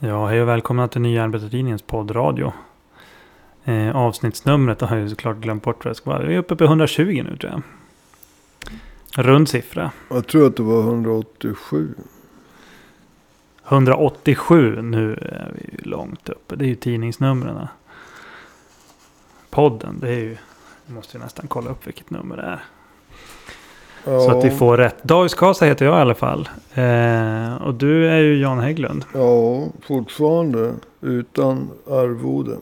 Ja, hej och välkomna till Nya Arbetartidningens poddradio. Eh, avsnittsnumret har jag ju såklart glömt bort vad det ska vara. Vi är uppe på 120 nu tror jag. Rund siffra. Jag tror att det var 187. 187, nu är vi ju långt uppe. Det är ju tidningsnumren. Podden, det är ju... Måste ju nästan kolla upp vilket nummer det är. Ja, Så att vi får rätt. Dagens Kasa heter jag i alla fall. Eh, och du är ju Jan Hägglund. ja, fortfarande utan arvode.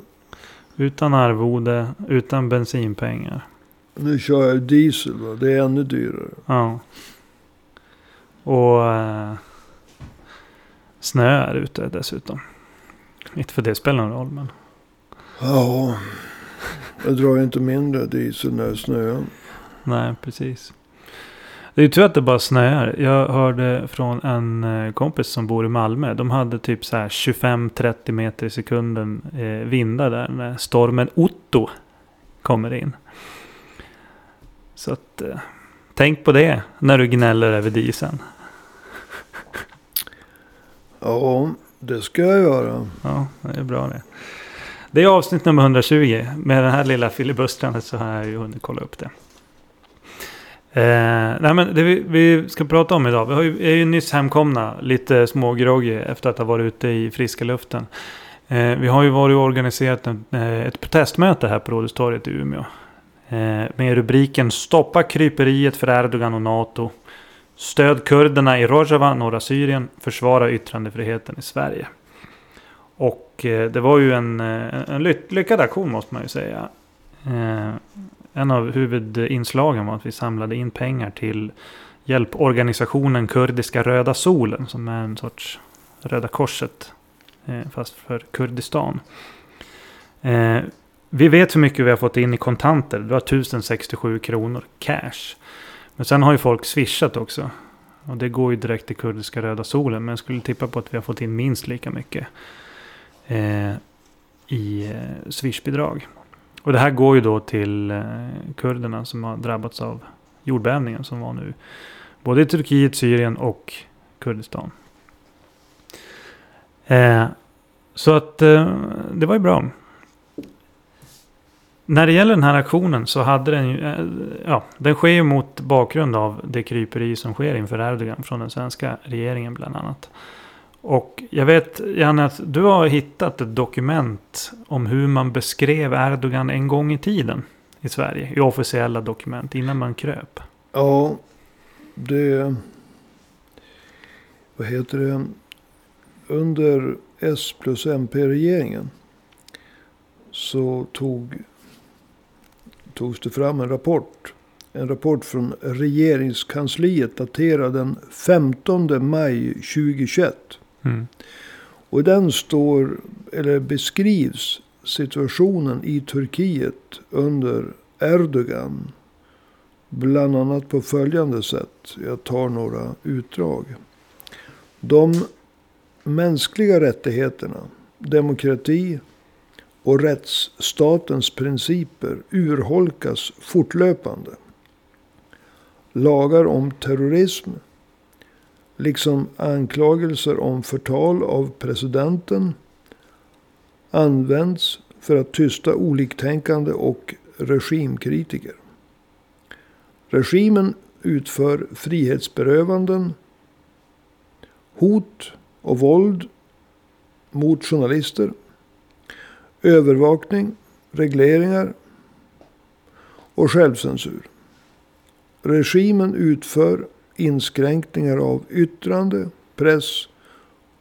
Utan arvode, utan bensinpengar. Nu kör jag diesel va? Det är ännu dyrare. Ja. Och eh, snö är ute dessutom. Inte för det spelar någon roll men. Ja, jag drar ju inte mindre diesel när det snöar. Nej precis. Det är ju tur att det bara snöar. Jag hörde från en eh, kompis som bor i Malmö. De hade typ så här 25-30 meter i sekunden eh, vindar där när stormen Otto kommer in. Så att eh, tänk på det när du gnäller över dieseln. Ja, det ska jag göra. Ja, det är bra det. Det är avsnitt nummer 120. Med den här lilla filibustrandet så har jag ju hunnit kolla upp det. Eh, nej men det vi, vi ska prata om idag. Vi har ju, är ju nyss hemkomna. Lite smågroggy efter att ha varit ute i friska luften. Eh, vi har ju varit och organiserat en, eh, ett protestmöte här på Rådhustorget i Umeå. Eh, med rubriken Stoppa kryperiet för Erdogan och NATO. Stöd kurderna i Rojava, norra Syrien. Försvara yttrandefriheten i Sverige. Och eh, det var ju en, eh, en lyckad aktion måste man ju säga. Eh, en av huvudinslagen var att vi samlade in pengar till hjälporganisationen Kurdiska Röda Solen. Som är en sorts Röda Korset. Eh, fast för Kurdistan. Eh, vi vet hur mycket vi har fått in i kontanter. Det var 1067 kronor cash. Men sen har ju folk swishat också. Och det går ju direkt till Kurdiska Röda Solen. Men jag skulle tippa på att vi har fått in minst lika mycket. Eh, I swishbidrag. Och det här går ju då till eh, kurderna som har drabbats av jordbävningen som var nu. Både i Turkiet, Syrien och Kurdistan. Eh, så att eh, det var ju bra. När det gäller den här aktionen så hade den ju, eh, ja, den sker ju mot bakgrund av det kryperi som sker inför Erdogan från den svenska regeringen bland annat. Och jag vet, Janne, att du har hittat ett dokument om hur man beskrev Erdogan en gång i tiden i Sverige. I officiella dokument, innan man kröp. Ja, det... Vad heter det? Under S plus MP-regeringen så tog, togs det fram en rapport. En rapport från regeringskansliet daterad den 15 maj 2021. Mm. Och i den står, eller beskrivs situationen i Turkiet under Erdogan. Bland annat på följande sätt. Jag tar några utdrag. De mänskliga rättigheterna, demokrati och rättsstatens principer urholkas fortlöpande. Lagar om terrorism liksom anklagelser om förtal av presidenten används för att tysta oliktänkande och regimkritiker. Regimen utför frihetsberövanden, hot och våld mot journalister, övervakning, regleringar och självcensur. Regimen utför inskränkningar av yttrande, press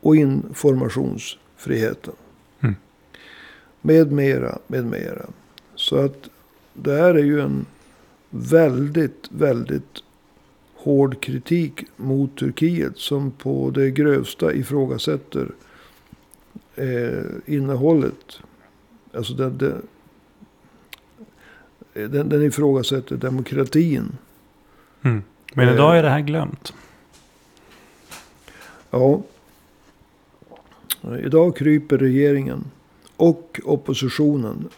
och informationsfriheten. Mm. Med mera, med mera. Så att det här är ju en väldigt, väldigt hård kritik mot Turkiet. Som på det grövsta ifrågasätter eh, innehållet. Alltså den, den, den, ifrågasätter demokratin. Mm. Men idag är det här glömt. Ja. Idag kryper regeringen och oppositionen,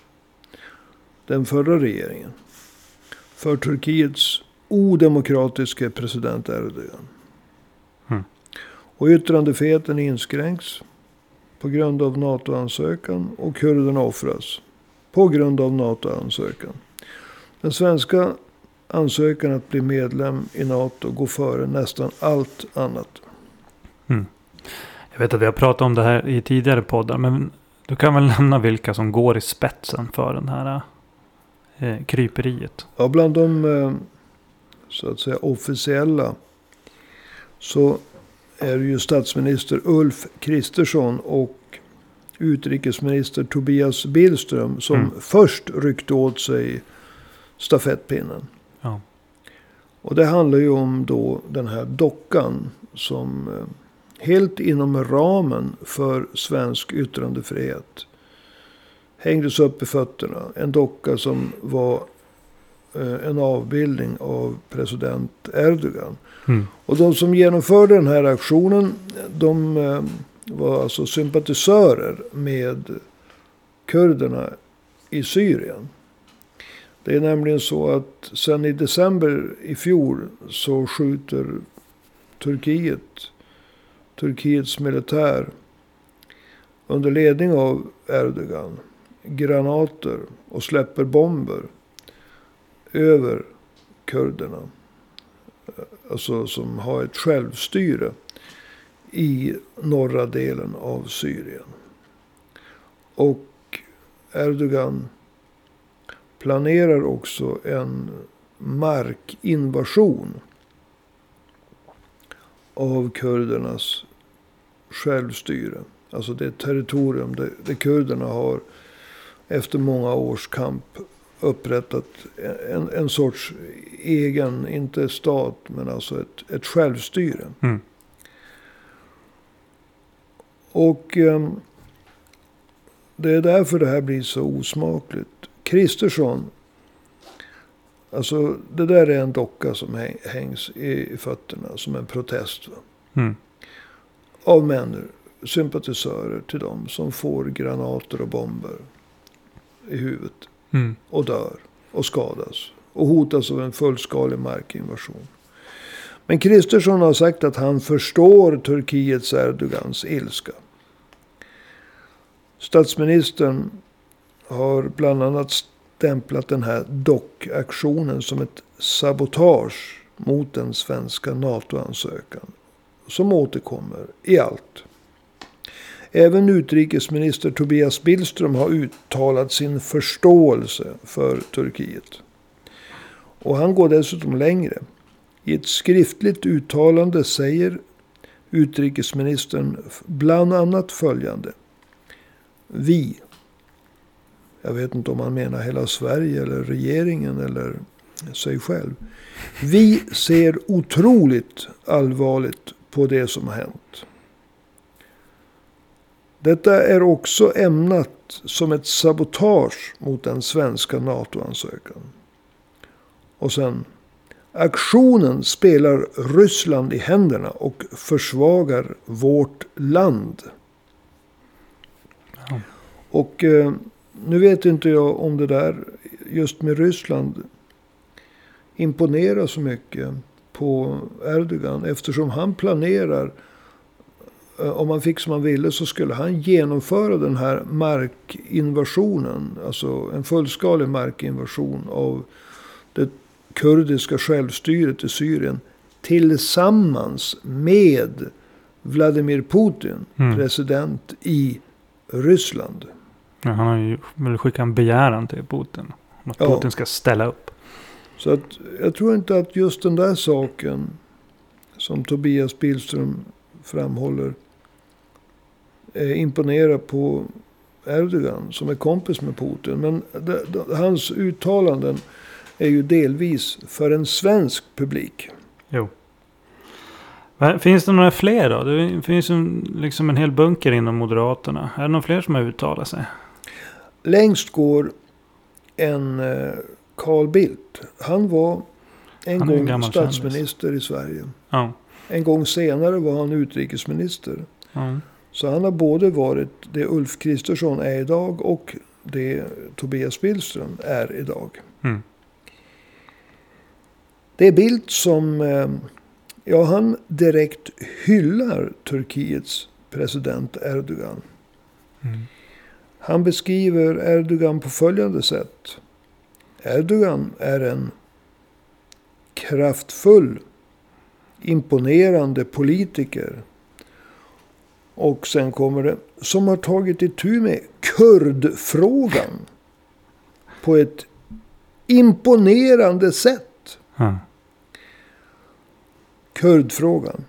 den förra regeringen, för Turkiets odemokratiska president Erdogan. Mm. Och yttrandefriheten inskränks. på grund av NATO-ansökan och kurderna offras på grund av NATO-ansökan. Den svenska ansökan att bli medlem i NATO går före nästan allt annat. Mm. Jag vet att vi har pratat om det här i tidigare poddar. Men du kan väl nämna vilka som går i spetsen för den här eh, kryperiet? Ja, bland de eh, så att säga officiella. Så är det ju statsminister Ulf Kristersson och utrikesminister Tobias Billström som mm. först ryckte åt sig stafettpinnen. Ja. Och det handlar ju om då den här dockan som eh, helt inom ramen för svensk yttrandefrihet hängdes upp i fötterna. En docka som var eh, en avbildning av president Erdogan. Mm. Och de som genomförde den här aktionen, de eh, var alltså sympatisörer med kurderna i Syrien. Det är nämligen så att sen i december i fjol så skjuter Turkiet, Turkiets militär under ledning av Erdogan granater och släpper bomber över kurderna. Alltså som har ett självstyre i norra delen av Syrien. Och Erdogan planerar också en markinvasion av kurdernas självstyre. Alltså det territorium det, det kurderna har efter många års kamp upprättat en, en sorts egen, inte stat, men alltså ett, ett självstyre. Mm. Och eh, det är därför det här blir så osmakligt. Kristersson, alltså det där är en docka som hängs i fötterna som en protest. Mm. Av människor, sympatisörer till dem som får granater och bomber i huvudet. Mm. Och dör och skadas. Och hotas av en fullskalig markinvasion. Men Kristersson har sagt att han förstår Turkiets Erdogans ilska. Statsministern har bland annat stämplat den här dockaktionen som ett sabotage mot den svenska NATO-ansökan. Som återkommer i allt. Även utrikesminister Tobias Billström har uttalat sin förståelse för Turkiet. Och han går dessutom längre. I ett skriftligt uttalande säger utrikesministern bland annat följande. Vi, jag vet inte om han menar hela Sverige eller regeringen eller sig själv. Vi ser otroligt allvarligt på det som har hänt. Detta är också ämnat som ett sabotage mot den svenska NATO-ansökan. Och sen. Aktionen spelar Ryssland i händerna och försvagar vårt land. Och eh, nu vet inte jag om det där just med Ryssland imponerar så mycket på Erdogan. Eftersom han planerar Eh, om han fick som han ville så skulle han genomföra den här markinvasionen. Alltså en fullskalig markinvasion av det kurdiska självstyret i Syrien. Tillsammans med Vladimir Putin, mm. president i Ryssland. Ja, han har ju väl skickat en begäran till Putin. Att ja. Putin ska ställa upp. Så att jag tror inte att just den där saken som Tobias Billström framhåller eh, imponera på Erdogan som är kompis med Putin. Men det, det, hans uttalanden är ju delvis för en svensk publik. Jo. Finns det några fler då? Det finns ju liksom en hel bunker inom Moderaterna. Är det några fler som har uttalat sig? Längst går en eh, Carl Bildt. Han var en han gång statsminister kändis. i Sverige. Ja. En gång senare var han utrikesminister. Ja. Så han har både varit det Ulf Kristersson är idag och det Tobias Billström är idag. Mm. Det är Bildt som, eh, ja han direkt hyllar Turkiets president Erdogan. Mm. Han beskriver Erdogan på följande sätt. Erdogan är en kraftfull, imponerande politiker. Och sen kommer det, som har tagit itu med kurdfrågan. På ett imponerande sätt. Ja. Kurdfrågan.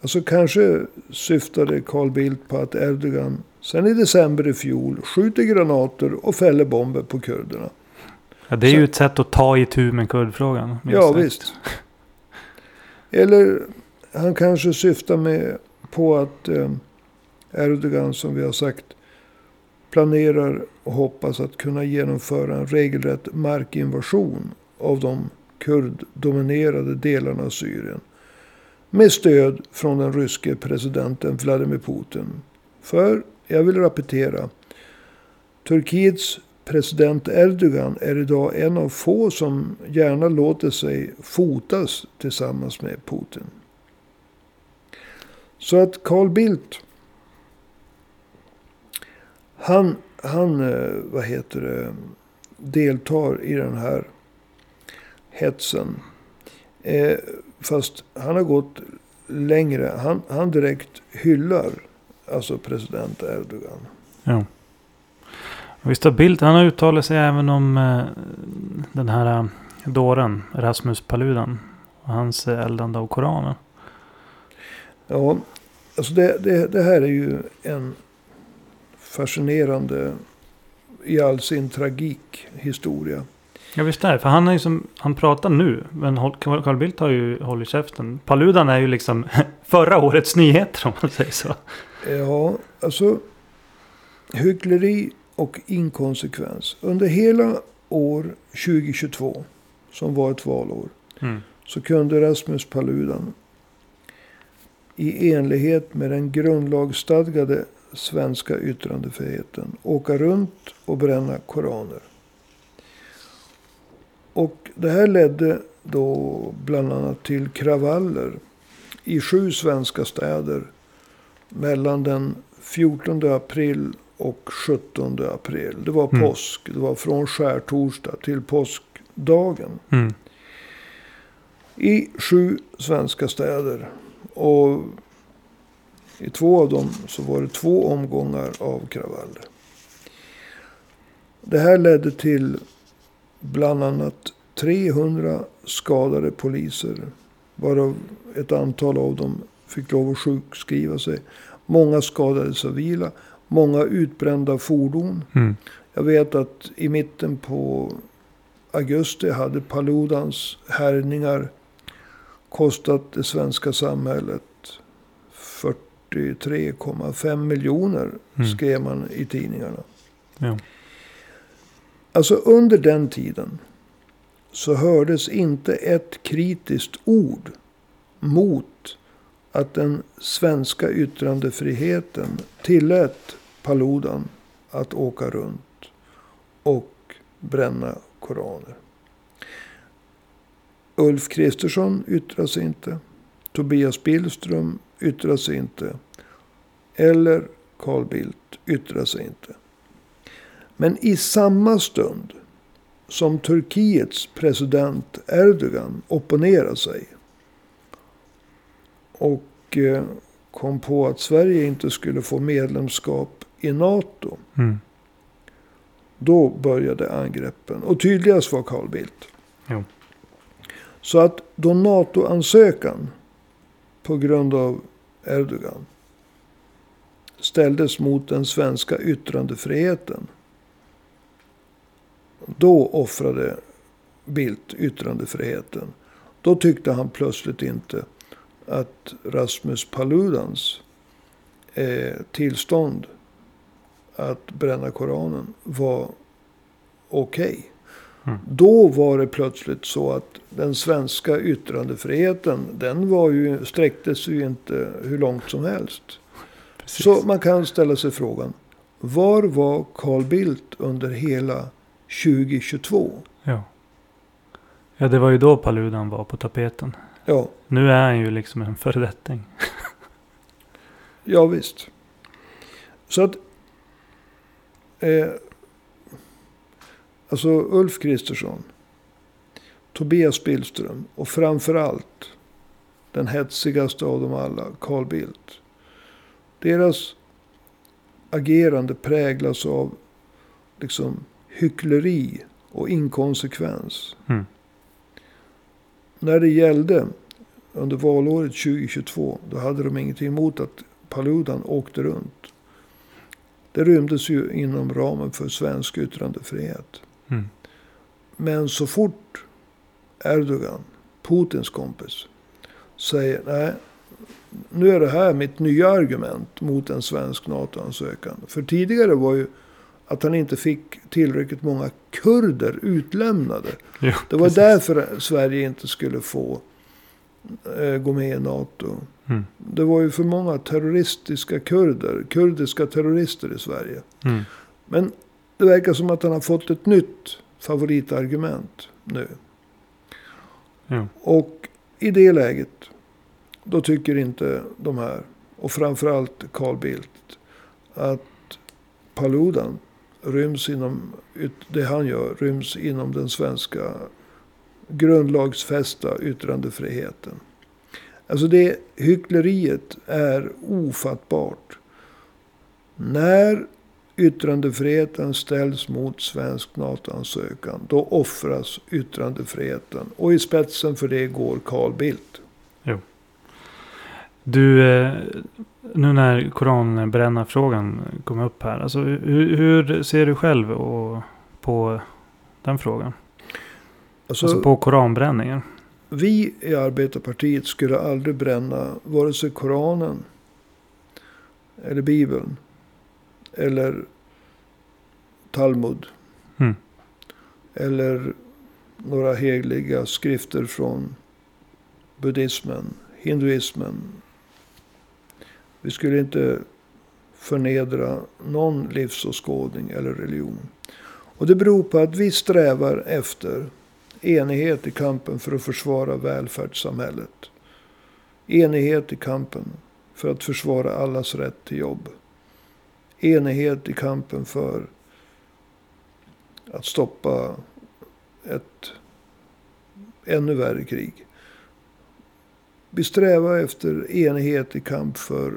Alltså kanske syftade Carl Bildt på att Erdogan sen i december i fjol skjuter granater och fäller bomber på kurderna. Ja, det är Så- ju ett sätt att ta itu med kurdfrågan. Ja sagt. visst. Eller han kanske syftar med på att eh, Erdogan som vi har sagt planerar och hoppas att kunna genomföra en regelrätt markinvasion av de kurddominerade delarna av Syrien. Med stöd från den ryske presidenten Vladimir Putin. För, jag vill repetera, Turkiets president Erdogan är idag en av få som gärna låter sig fotas tillsammans med Putin. Så att Carl Bildt. Han, han eh, vad heter det, deltar i den här hetsen. Eh, fast han har gått längre. Han, han direkt hyllar alltså president Erdogan. Ja. Visst har Bildt, han har uttalat sig även om eh, den här eh, dåren, Rasmus Paludan. Och hans eh, eldande av Koranen. Ja, alltså det, det, det här är ju en fascinerande i all sin tragik historia. Ja visst är det. För han, är ju som, han pratar nu. Men Carl Bildt har ju hållit käften. Paludan är ju liksom förra årets nyheter om man säger så. Ja, alltså hyckleri och inkonsekvens. Under hela år 2022, som var ett valår, Mm. så kunde Rasmus Paludan i enlighet med den grundlagsstadgade svenska yttrandefriheten åka runt och bränna koraner. Och det här ledde då bland annat till kravaller i sju svenska städer mellan den 14 april och 17 april. Det var Mm. påsk. Det var från skärtorsdag till påskdagen Mm. i sju svenska städer. Och i två av dem så var det två omgångar av kravaller. Det här ledde till bland annat 300 skadade poliser. Varav ett antal av dem fick lov att sjukskriva sig. Många skadade civila. Många utbrända fordon. Mm. Jag vet att i mitten på augusti hade Paludans härjningar kostat det svenska samhället 43,5 miljoner Mm. skrev man i tidningarna. Ja. Alltså under den tiden så hördes inte ett kritiskt ord mot att den svenska yttrandefriheten tillät Paludan att åka runt och bränna koraner. Ulf Kristersson yttrade sig inte. Tobias Billström yttrade sig inte. Eller Carl Bildt yttrade sig inte. Men i samma stund som Turkiets president Erdogan opponerar sig och eh, kom på att Sverige inte skulle få medlemskap i NATO. Mm. Då började angreppen. Och tydligast var Carl Bildt. Jo. Så att då NATO-ansökan på grund av Erdogan ställdes mot den svenska yttrandefriheten. Då offrade Bildt yttrandefriheten. Då tyckte han plötsligt inte att Rasmus Paludans eh, tillstånd att bränna Koranen var okej. Mm. Då var det plötsligt så att den svenska yttrandefriheten, den var ju, sträcktes ju inte hur långt som helst. Precis. Så man kan ställa sig frågan, var var Carl Bildt under hela 2022? Ja. ja, det var ju då Paludan var på tapeten. Ja, Nu är han ju liksom en föredetting. ja visst. Så att Eh, alltså Ulf Kristersson. Tobias Billström. Och framförallt den hetsigaste av dem alla, Carl Bildt. Deras agerande präglas av liksom hyckleri och inkonsekvens. Mm. När det gällde under valåret 2022, då hade de ingenting emot att Paludan åkte runt. Det rymdes ju inom ramen för svensk yttrandefrihet. Mm. Men så fort Erdogan, Putins kompis, säger nej, nu är det här mitt nya argument mot en svensk NATO-ansökan. För tidigare var ju att han inte fick tillräckligt många kurder utlämnade. Jo, Det var precis. därför Sverige inte skulle få gå med i NATO. Mm. Det var ju för många terroristiska kurder, kurdiska terrorister i Sverige. Mm. Men det verkar som att han har fått ett nytt favoritargument nu. Jo. Och i det läget, då tycker inte de här, och framförallt Carl Bildt, att Paludan ryms inom, det han gör, ryms inom den svenska grundlagsfästa yttrandefriheten. Alltså det hyckleriet är ofattbart. När yttrandefriheten ställs mot svensk NATO-ansökan, då offras yttrandefriheten. Och i spetsen för det går Carl Bildt. Du, eh, nu när koranbrännarfrågan kom upp här. Alltså, hur, hur ser du själv på den frågan? Alltså, Alltså på koranbränningen? vi i Arbetarpartiet skulle aldrig bränna vare sig Koranen eller Bibeln eller Talmud. Mm. Eller några heliga skrifter från buddhismen, hinduismen. Vi skulle inte förnedra någon livsåskådning eller religion. Och det beror på att vi strävar efter enighet i kampen för att försvara välfärdssamhället. Enighet i kampen för att försvara allas rätt till jobb. Enighet i kampen för att stoppa ett ännu värre krig. Vi strävar efter enighet i kamp för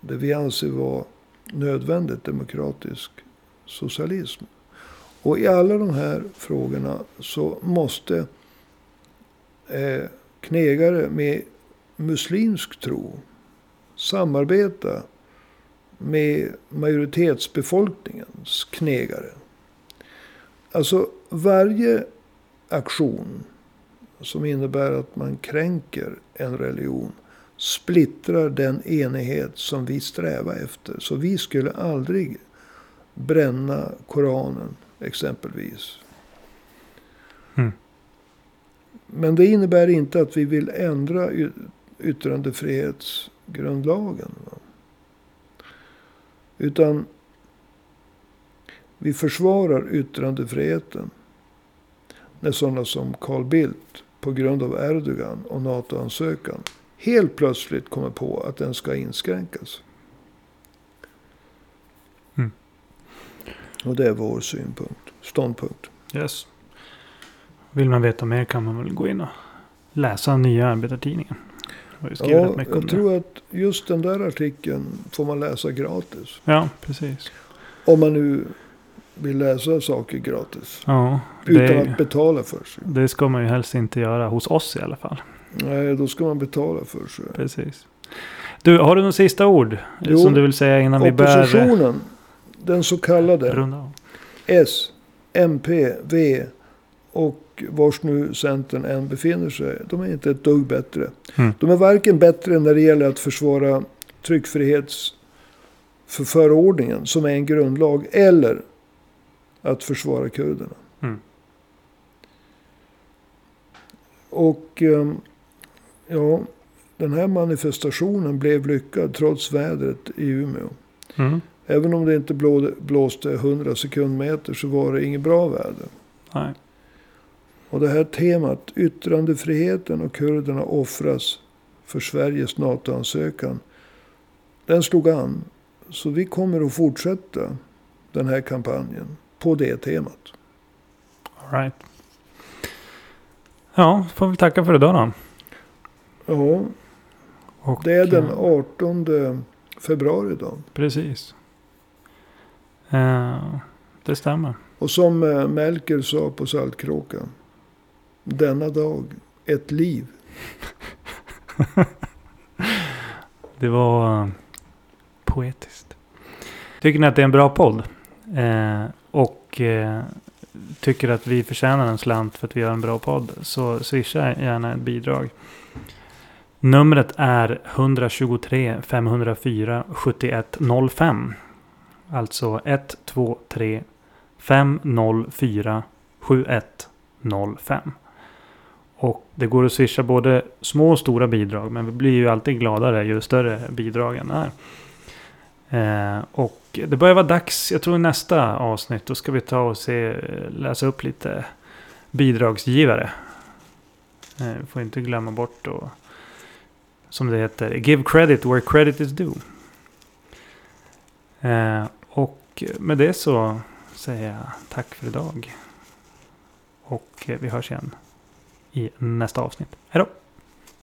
det vi anser vara nödvändigt demokratisk socialism. Och i alla de här frågorna så måste eh, knegare med muslimsk tro samarbeta med majoritetsbefolkningens knegare. Alltså varje aktion som innebär att man kränker en religion splittrar den enighet som vi strävar efter. Så vi skulle aldrig bränna Koranen exempelvis. Mm. Men det innebär inte att vi vill ändra yttrandefrihetsgrundlagen. Utan vi försvarar yttrandefriheten. När sådana som Carl Bildt på grund av Erdogan och NATO-ansökan helt plötsligt kommer på att den ska inskränkas. Och det är vår synpunkt, ståndpunkt. Yes. Vill man veta mer kan man väl gå in och läsa nya arbetartidningen. Jag Ja, jag tror att just den där artikeln får man läsa gratis. Ja, precis. Om man nu vill läsa saker gratis. Ja, Utan det, att betala för sig. det ska man ju helst inte göra hos oss i alla fall. Nej, då ska man betala för sig. Precis. Du, har du några sista ord Jo, som du vill säga innan vi börjar Oppositionen, den så kallade runda? S, MP, V och vars nu Centern än befinner sig. De är inte ett dugg bättre. Mm. De är varken bättre när det gäller att försvara tryckfrihetsförordningen som är en grundlag. Eller att försvara kurderna. Mm. Och ehm, ja, den här manifestationen blev lyckad trots vädret i Umeå. Mm. Även om det inte blå, blåste 100 sekundmeter så var det inget bra väder. Nej. Och det här temat, yttrandefriheten och kurderna offras för Sveriges NATO-ansökan. Den slog an. Så vi kommer att fortsätta den här kampanjen på det temat. All right. Ja, får vi tacka för idag då. Ja, Och, det är den eh, 18 februari då. Precis. Eh, det stämmer. Och som eh, Melker sa på Saltkråka. Denna dag, ett liv. Det var eh, poetiskt. Tycker ni att det är en bra podd? Eh, och eh, tycker att vi förtjänar en slant för att vi gör en bra podd. Så swisha gärna ett bidrag. Numret är 123 504 7105. Alltså 123 504 7105. Och det går att swisha både små och stora bidrag. Men vi blir ju alltid gladare ju större bidragen är. Eh, och det börjar vara dags, jag tror i nästa avsnitt, då ska vi ta och se, läsa upp lite bidragsgivare. Eh, vi får inte glömma bort då, som det heter, give credit where credit is due. Eh, och med det så säger jag tack för idag. Och eh, vi hörs igen i nästa avsnitt. Hej då!